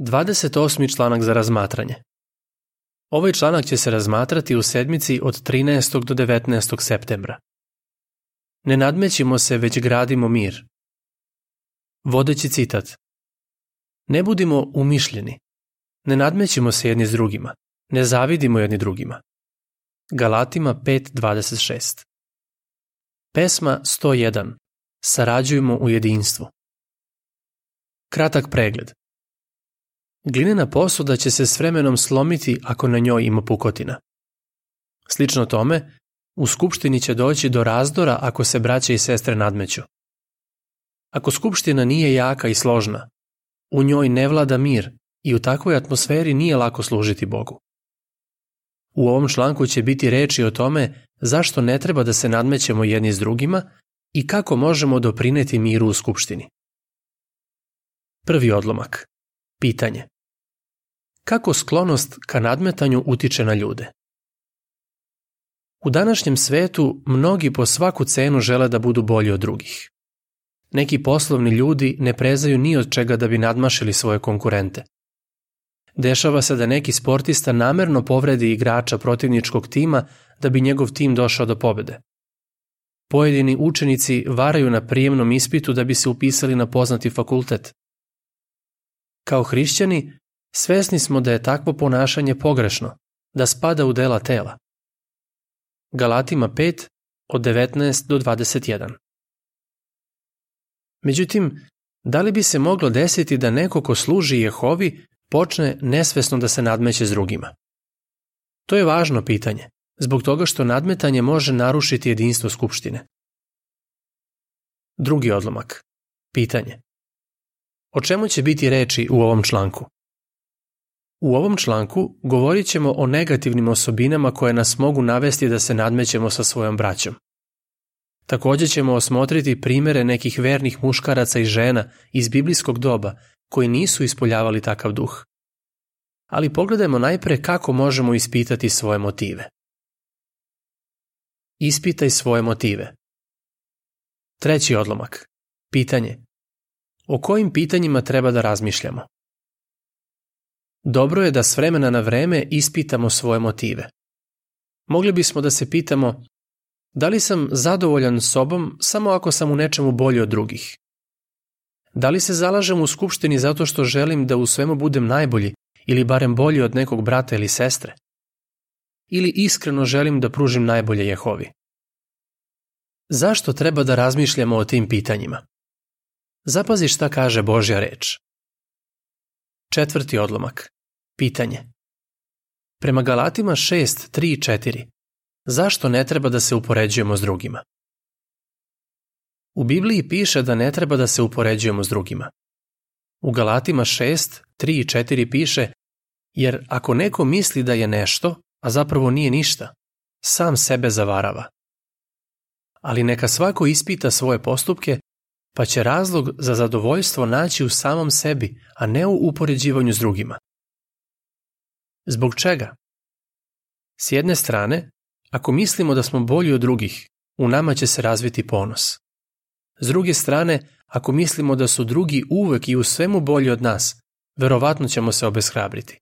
28. članak za razmatranje. Ovaj članak će se razmatrati u sedmici od 13. do 19. septembra. Ne nadmećimo se, već gradimo mir. Vodeći citat. Ne budimo umišljeni. Ne nadmećimo se jedni s drugima. Ne zavidimo jedni drugima. Galatima 5.26 Pesma 101. Sarađujemo u jedinstvu. Kratak pregled. Glinena posuda će se s vremenom slomiti ako na njoj ima pukotina. Slično tome, u skupštini će doći do razdora ako se braće i sestre nadmeću. Ako skupština nije jaka i složna, u njoj ne vlada mir i u takvoj atmosferi nije lako služiti Bogu. U ovom članku će biti reči o tome zašto ne treba da se nadmećemo jedni s drugima i kako možemo doprineti miru u skupštini. Prvi odlomak. Pitanje. Kako sklonost ka nadmetanju utiče na ljude? U današnjem svetu mnogi po svaku cenu žele da budu bolji od drugih. Neki poslovni ljudi ne prezaju ni od čega da bi nadmašili svoje konkurente. Dešava se da neki sportista namerno povredi igrača protivničkog tima da bi njegov tim došao do pobede. Pojedini učenici varaju na prijemnom ispitu da bi se upisali na poznati fakultet. Kao hrišćani, svesni smo da je takvo ponašanje pogrešno, da spada u dela tela. Galatima 5 od 19 do 21 Međutim, da li bi se moglo desiti da neko ko služi Jehovi počne nesvesno da se nadmeće s drugima? To je važno pitanje, zbog toga što nadmetanje može narušiti jedinstvo Skupštine. Drugi odlomak. Pitanje. O čemu će biti reči u ovom članku? U ovom članku govorit ćemo o negativnim osobinama koje nas mogu navesti da se nadmećemo sa svojom braćom. Takođe ćemo osmotriti primere nekih vernih muškaraca i žena iz biblijskog doba koji nisu ispoljavali takav duh. Ali pogledajmo najpre kako možemo ispitati svoje motive. Ispitaj svoje motive. Treći odlomak. Pitanje. O kojim pitanjima treba da razmišljamo? Dobro je da s vremena na vreme ispitamo svoje motive. Mogli bismo da se pitamo da li sam zadovoljan sobom samo ako sam u nečemu bolji od drugih? Da li se zalažem u skupštini zato što želim da u svemu budem najbolji ili barem bolji od nekog brata ili sestre? Ili iskreno želim da pružim najbolje Jehovi? Zašto treba da razmišljamo o tim pitanjima? Zapazi šta kaže Božja reč. Četvrti odlomak. Pitanje. Prema Galatima 6, 3, 4. Zašto ne treba da se upoređujemo s drugima? U Bibliji piše da ne treba da se upoređujemo s drugima. U Galatima 6, 3 i 4 piše jer ako neko misli da je nešto, a zapravo nije ništa, sam sebe zavarava. Ali neka svako ispita svoje postupke, pa će razlog za zadovoljstvo naći u samom sebi, a ne u upoređivanju s drugima. Zbog čega? S jedne strane, ako mislimo da smo bolji od drugih, u nama će se razviti ponos. S druge strane, ako mislimo da su drugi uvek i u svemu bolji od nas, verovatno ćemo se obeshrabriti.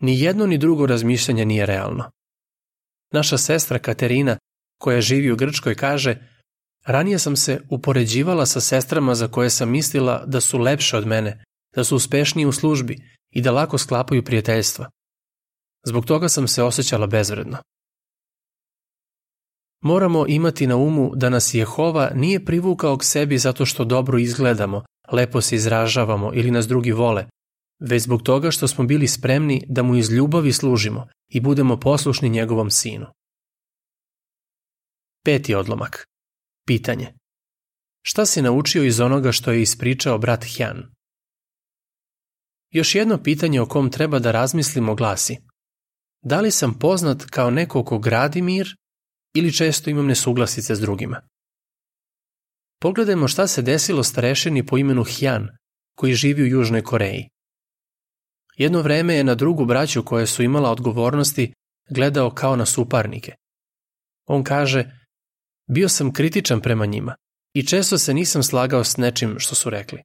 Ni jedno ni drugo razmišljanje nije realno. Naša sestra Katerina, koja živi u Grčkoj, kaže Ranije sam se upoređivala sa sestrama za koje sam mislila da su lepše od mene, da su uspešniji u službi i da lako sklapaju prijateljstva. Zbog toga sam se osjećala bezvredno. Moramo imati na umu da nas Jehova nije privukao k sebi zato što dobro izgledamo, lepo se izražavamo ili nas drugi vole, već zbog toga što smo bili spremni da mu iz ljubavi služimo i budemo poslušni njegovom sinu. Peti odlomak. Pitanje. Šta si naučio iz onoga što je ispričao brat Hjan? Još jedno pitanje o kom treba da razmislimo glasi – Da li sam poznat kao neko ko gradi mir ili često imam nesuglasice s drugima? Pogledajmo šta se desilo starešini po imenu Hjan, koji živi u Južnoj Koreji. Jedno vreme je na drugu braću koje su imala odgovornosti gledao kao na suparnike. On kaže, bio sam kritičan prema njima i često se nisam slagao s nečim što su rekli.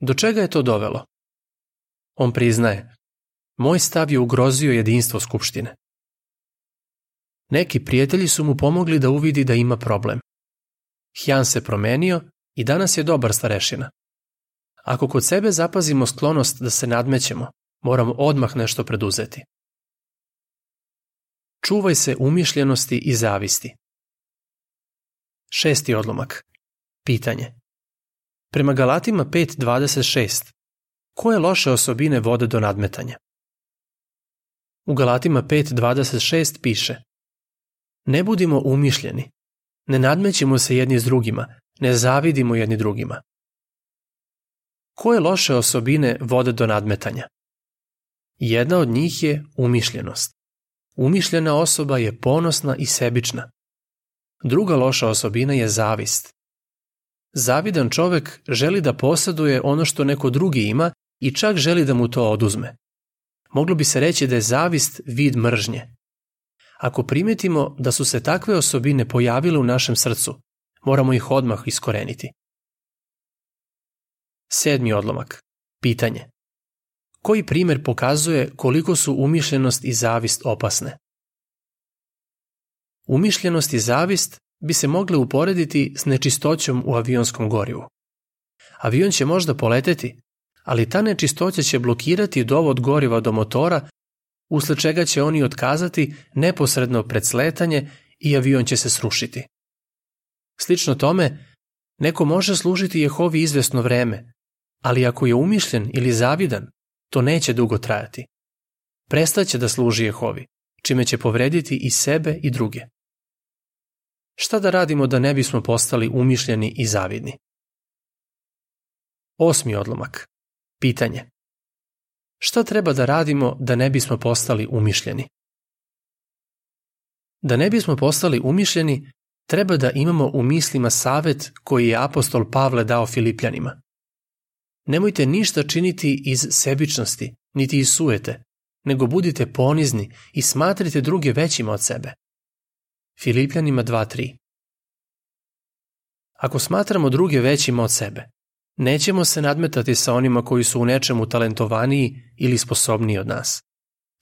Do čega je to dovelo? On priznaje, moj stav je ugrozio jedinstvo Skupštine. Neki prijatelji su mu pomogli da uvidi da ima problem. Hjan se promenio i danas je dobar starešina. Ako kod sebe zapazimo sklonost da se nadmećemo, moramo odmah nešto preduzeti. Čuvaj se umišljenosti i zavisti. Šesti odlomak. Pitanje. Prema Galatima 5.26, koje loše osobine vode do nadmetanja? U Galatima 5.26 piše Ne budimo umišljeni, ne nadmećemo se jedni s drugima, ne zavidimo jedni drugima. Koje loše osobine vode do nadmetanja? Jedna od njih je umišljenost. Umišljena osoba je ponosna i sebična. Druga loša osobina je zavist. Zavidan čovek želi da posaduje ono što neko drugi ima i čak želi da mu to oduzme. Moglo bi se reći da je zavist vid mržnje. Ako primetimo da su se takve osobine pojavile u našem srcu, moramo ih odmah iskoreniti. Sedmi odlomak. Pitanje. Koji primer pokazuje koliko su umišljenost i zavist opasne? Umišljenost i zavist bi se mogle uporediti s nečistoćom u avionskom gorivu. Avion će možda poleteti, ali ta nečistoća će blokirati dovod goriva do motora, usled čega će oni otkazati neposredno pred sletanje i avion će se srušiti. Slično tome, neko može služiti Jehovi izvesno vreme, ali ako je umišljen ili zavidan, to neće dugo trajati. Prestaće da služi Jehovi, čime će povrediti i sebe i druge. Šta da radimo da ne bismo postali umišljeni i zavidni? Osmi odlomak. Pitanje. Šta treba da radimo da ne bismo postali umišljeni? Da ne bismo postali umišljeni, treba da imamo u mislima savet koji je apostol Pavle dao Filipljanima. Nemojte ništa činiti iz sebičnosti, niti iz suete, nego budite ponizni i smatrite druge većima od sebe. Filipljanima 2.3 Ako smatramo druge većima od sebe, nećemo se nadmetati sa onima koji su u nečemu talentovaniji ili sposobniji od nas.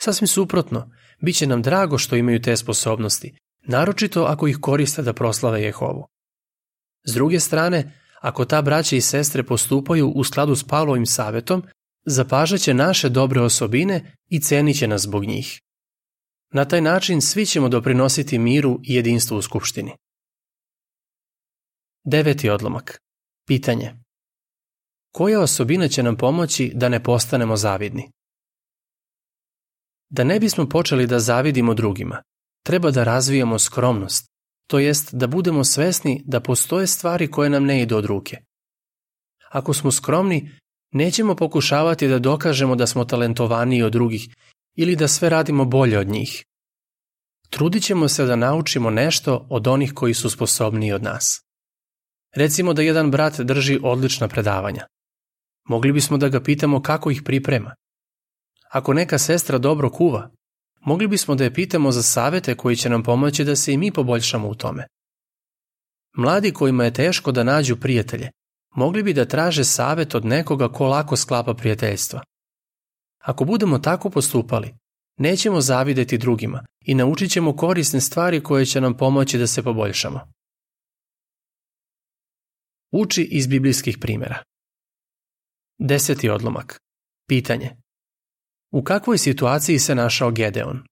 Sasvim suprotno, bit će nam drago što imaju te sposobnosti, naročito ako ih koriste da proslave Jehovu. S druge strane, ako ta braća i sestre postupaju u skladu s Pavlovim savetom, zapažaće naše dobre osobine i cenit će nas zbog njih. Na taj način svi ćemo doprinositi miru i jedinstvu u Skupštini. Deveti odlomak. Pitanje. Koja osobina će nam pomoći da ne postanemo zavidni? Da ne bismo počeli da zavidimo drugima, treba da razvijamo skromnost, to jest da budemo svesni da postoje stvari koje nam ne idu od ruke. Ako smo skromni, nećemo pokušavati da dokažemo da smo talentovaniji od drugih ili da sve radimo bolje od njih. Trudit ćemo se da naučimo nešto od onih koji su sposobniji od nas. Recimo da jedan brat drži odlična predavanja. Mogli bismo da ga pitamo kako ih priprema. Ako neka sestra dobro kuva, mogli bismo da je pitamo za savete koji će nam pomoći da se i mi poboljšamo u tome. Mladi kojima je teško da nađu prijatelje, mogli bi da traže savet od nekoga ko lako sklapa prijateljstva. Ako budemo tako postupali, nećemo zavideti drugima i naučit ćemo korisne stvari koje će nam pomoći da se poboljšamo. Uči iz biblijskih primjera. Deseti odlomak. Pitanje. U kakvoj situaciji se našao Gedeon?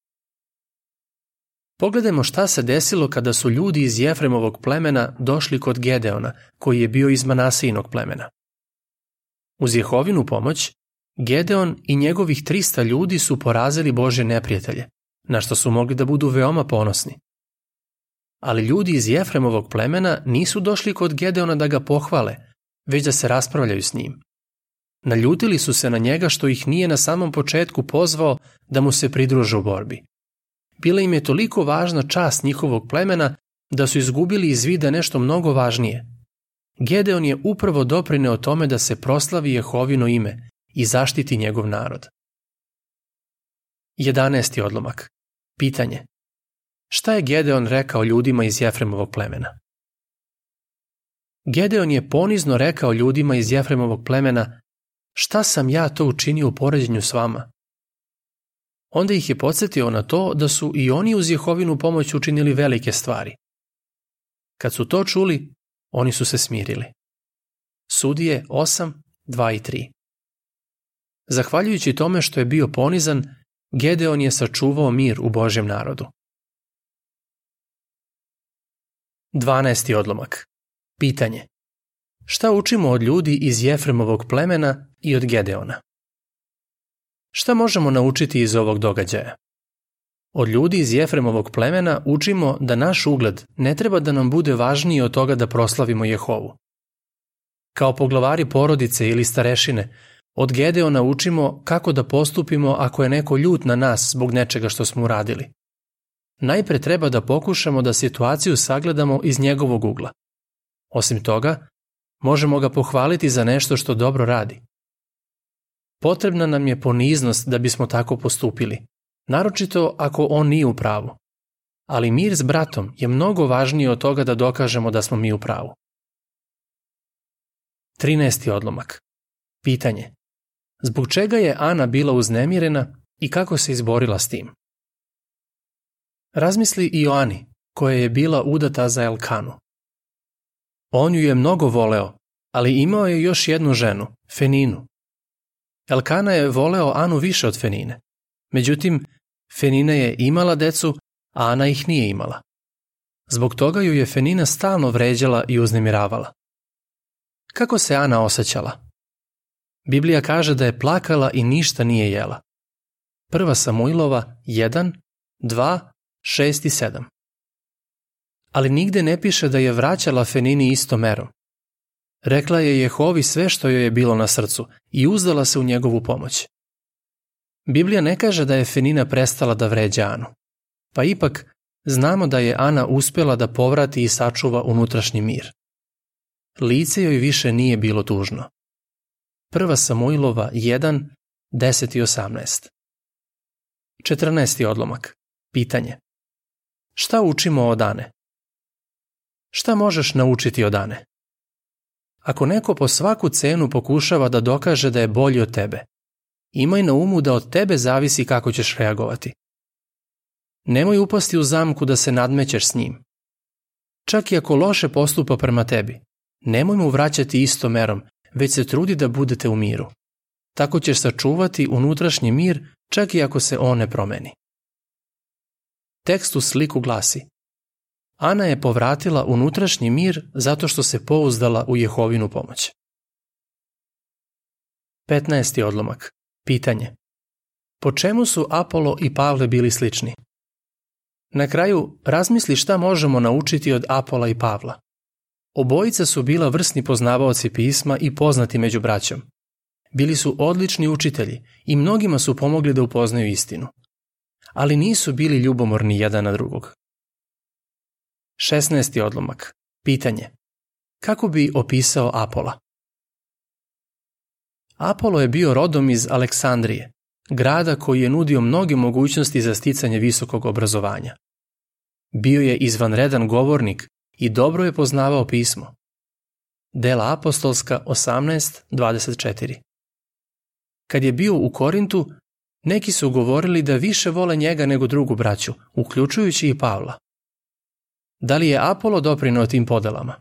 Pogledajmo šta se desilo kada su ljudi iz Jefremovog plemena došli kod Gedeona, koji je bio iz Manasijinog plemena. Uz Jehovinu pomoć, Gedeon i njegovih 300 ljudi su porazili Bože neprijatelje, na što su mogli da budu veoma ponosni. Ali ljudi iz Jefremovog plemena nisu došli kod Gedeona da ga pohvale, već da se raspravljaju s njim. Naljutili su se na njega što ih nije na samom početku pozvao da mu se pridruže u borbi. Bila im je toliko važna čast njihovog plemena da su izgubili iz vida nešto mnogo važnije. Gedeon je upravo doprineo tome da se proslavi Jehovino ime i zaštiti njegov narod. 11. odlomak. Pitanje. Šta je Gedeon rekao ljudima iz Jefremovog plemena? Gedeon je ponizno rekao ljudima iz Jefremovog plemena šta sam ja to učinio u poređenju s vama? Onda ih je podsjetio na to da su i oni uz Jehovinu pomoć učinili velike stvari. Kad su to čuli, oni su se smirili. Sudije 8, 2 i 3 Zahvaljujući tome što je bio ponizan, Gedeon je sačuvao mir u Božjem narodu. 12. odlomak. Pitanje. Šta učimo od ljudi iz Jefremovog plemena i od Gedeona? Šta možemo naučiti iz ovog događaja? Od ljudi iz Jefremovog plemena učimo da naš ugled ne treba da nam bude važniji od toga da proslavimo Jehovu. Kao poglavari porodice ili starešine, od Gedeona učimo kako da postupimo ako je neko ljut na nas zbog nečega što smo uradili. Najpre treba da pokušamo da situaciju sagledamo iz njegovog ugla. Osim toga, možemo ga pohvaliti za nešto što dobro radi. Potrebna nam je poniznost da bismo tako postupili, naročito ako on nije u pravu. Ali mir s bratom je mnogo važniji od toga da dokažemo da smo mi u pravu. 13. odlomak. Pitanje. Zbog čega je Ana bila uznemirena i kako se izborila s tim? Razmisli i o Ani, koja je bila udata za Elkanu. On ju je mnogo voleo, ali imao je još jednu ženu, Feninu. Elkana je voleo Anu više od Fenine. Međutim, Fenina je imala decu, a Ana ih nije imala. Zbog toga ju je Fenina stalno vređala i uznemiravala. Kako se Ana osjećala? Biblija kaže da je plakala i ništa nije jela. Prva Samuilova 1, 2, 6 i 7. Ali nigde ne piše da je vraćala Fenini isto merom. Rekla je Jehovi sve što joj je bilo na srcu i uzdala se u njegovu pomoć. Biblija ne kaže da je Fenina prestala da vređa Anu. Pa ipak, znamo da je Ana uspjela da povrati i sačuva unutrašnji mir. Lice joj više nije bilo tužno. Prva Samuilova 1, 10 i 18. 14. odlomak. Pitanje. Šta učimo od Ane? Šta možeš naučiti od Ane? Ako neko po svaku cenu pokušava da dokaže da je bolji od tebe, imaj na umu da od tebe zavisi kako ćeš reagovati. Nemoj upasti u zamku da se nadmećeš s njim. Čak i ako loše postupa prema tebi, nemoj mu vraćati istom merom, već se trudi da budete u miru. Tako ćeš sačuvati unutrašnji mir čak i ako se on ne promeni. Tekst u sliku glasi Ana je povratila unutrašnji mir zato što se pouzdala u Jehovinu pomoć. 15. odlomak. Pitanje. Po čemu su Apolo i Pavle bili slični? Na kraju, razmisli šta možemo naučiti od Apola i Pavla. Obojica su bila vrsni poznavaoci pisma i poznati među braćom. Bili su odlični učitelji i mnogima su pomogli da upoznaju istinu. Ali nisu bili ljubomorni jedan na drugog. 16. odlomak. Pitanje. Kako bi opisao Apola? Apolo je bio rodom iz Aleksandrije, grada koji je nudio mnoge mogućnosti za sticanje visokog obrazovanja. Bio je izvanredan govornik i dobro je poznavao pismo. Dela apostolska 18.24 Kad je bio u Korintu, neki su govorili da više vole njega nego drugu braću, uključujući i Pavla. Da li je Apolo doprinao tim podelama?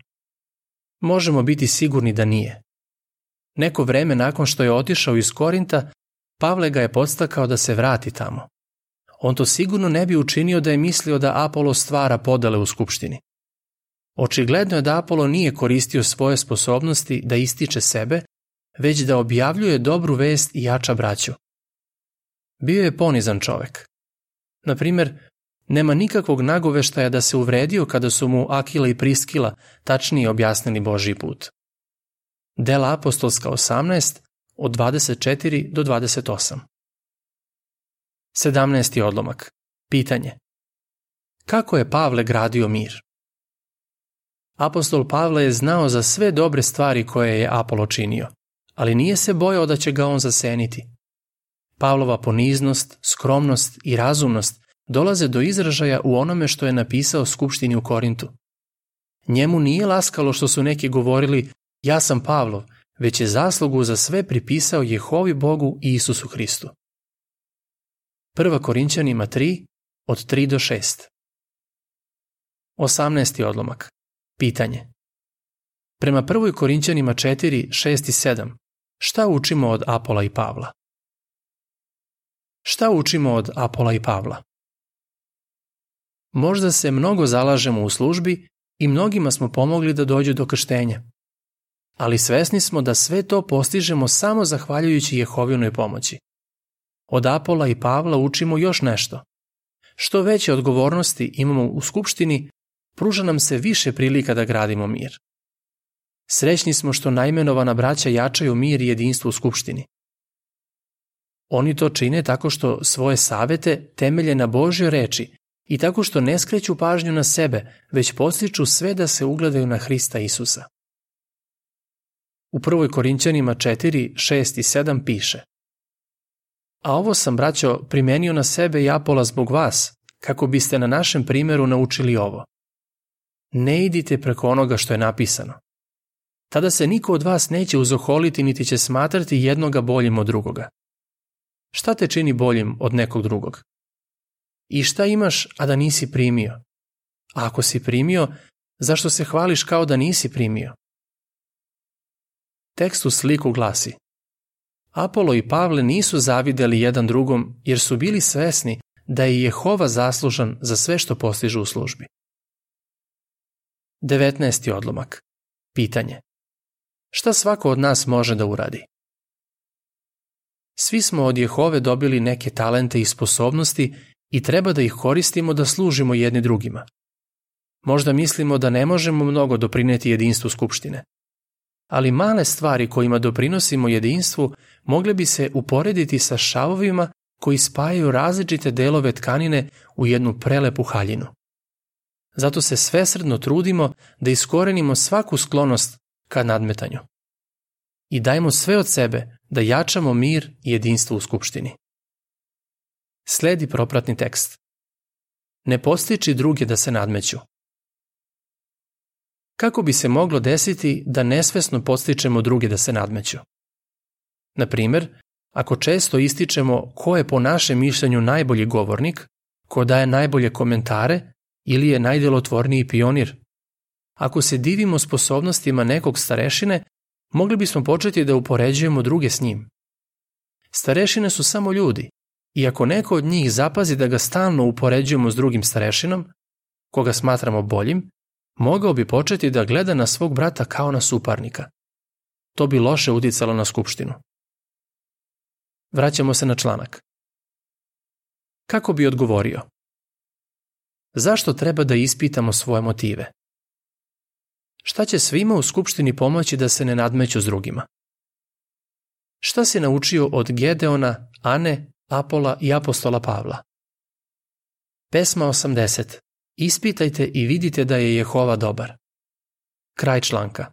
Možemo biti sigurni da nije. Neko vreme nakon što je otišao iz Korinta, Pavle ga je podstakao da se vrati tamo. On to sigurno ne bi učinio da je mislio da Apolo stvara podele u skupštini. Očigledno je da Apolo nije koristio svoje sposobnosti da ističe sebe, već da objavljuje dobru vest i jača braću. Bio je ponizan čovek. Na primer, nema nikakvog nagoveštaja da se uvredio kada su mu Akila i Priskila tačnije objasnili Božji put. Dela apostolska 18 od 24 do 28. 17. odlomak. Pitanje. Kako je Pavle gradio mir? Apostol Pavle je znao za sve dobre stvari koje je Apolo činio, ali nije se bojao da će ga on zaseniti. Pavlova poniznost, skromnost i razumnost dolaze do izražaja u onome što je napisao Skupštini u Korintu. Njemu nije laskalo što su neki govorili ja sam Pavlov, već je zaslugu za sve pripisao Jehovi Bogu i Isusu Hristu. 1. Korinćanima 3, od 3 do 6 18. odlomak. Pitanje. Prema 1. Korinćanima 4, 6 i 7, šta učimo od Apola i Pavla? Šta učimo od Apola i Pavla? Možda se mnogo zalažemo u službi i mnogima smo pomogli da dođu do krštenja. Ali svesni smo da sve to postižemo samo zahvaljujući Jehovinoj pomoći. Od Apola i Pavla učimo još nešto. Što veće odgovornosti imamo u skupštini, pruža nam se više prilika da gradimo mir. Srećni smo što najmenovana braća jačaju mir i jedinstvo u skupštini. Oni to čine tako što svoje savete temelje na Božjoj reči i tako što ne skreću pažnju na sebe, već postiču sve da se ugledaju na Hrista Isusa. U 1. Korinćanima 4, 6 i 7 piše A ovo sam, braćo, primenio na sebe i Apola zbog vas, kako biste na našem primeru naučili ovo. Ne idite preko onoga što je napisano. Tada se niko od vas neće uzoholiti niti će smatrati jednoga boljim od drugoga. Šta te čini boljim od nekog drugog? I šta imaš, a da nisi primio? A ako si primio, zašto se hvališ kao da nisi primio? Tekst u sliku glasi Apolo i Pavle nisu zavideli jedan drugom jer su bili svesni da je Jehova zaslužan za sve što postižu u službi. 19. odlomak. Pitanje. Šta svako od nas može da uradi? Svi smo od Jehove dobili neke talente i sposobnosti i treba da ih koristimo da služimo jedni drugima. Možda mislimo da ne možemo mnogo doprineti jedinstvu Skupštine. Ali male stvari kojima doprinosimo jedinstvu mogle bi se uporediti sa šavovima koji spajaju različite delove tkanine u jednu prelepu haljinu. Zato se svesredno trudimo da iskorenimo svaku sklonost ka nadmetanju. I dajmo sve od sebe da jačamo mir i jedinstvo u Skupštini. Sledi propratni tekst. Ne postiči druge da se nadmeću. Kako bi se moglo desiti da nesvesno postičemo druge da se nadmeću? Na primer, ako često ističemo ko je po našem mišljenju najbolji govornik, ko daje najbolje komentare ili je najdelotvorniji pionir. Ako se divimo sposobnostima nekog starešine, mogli bismo početi da upoređujemo druge s njim. Starešine su samo ljudi i ako neko od njih zapazi da ga stalno upoređujemo s drugim starešinom, koga smatramo boljim, mogao bi početi da gleda na svog brata kao na suparnika. To bi loše uticalo na skupštinu. Vraćamo se na članak. Kako bi odgovorio? Zašto treba da ispitamo svoje motive? Šta će svima u skupštini pomoći da se ne nadmeću s drugima? Šta si naučio od Gedeona, Ane, Apola i apostola Pavla? Pesma 80. Ispitajte i vidite da je Jehova dobar. Kraj članka.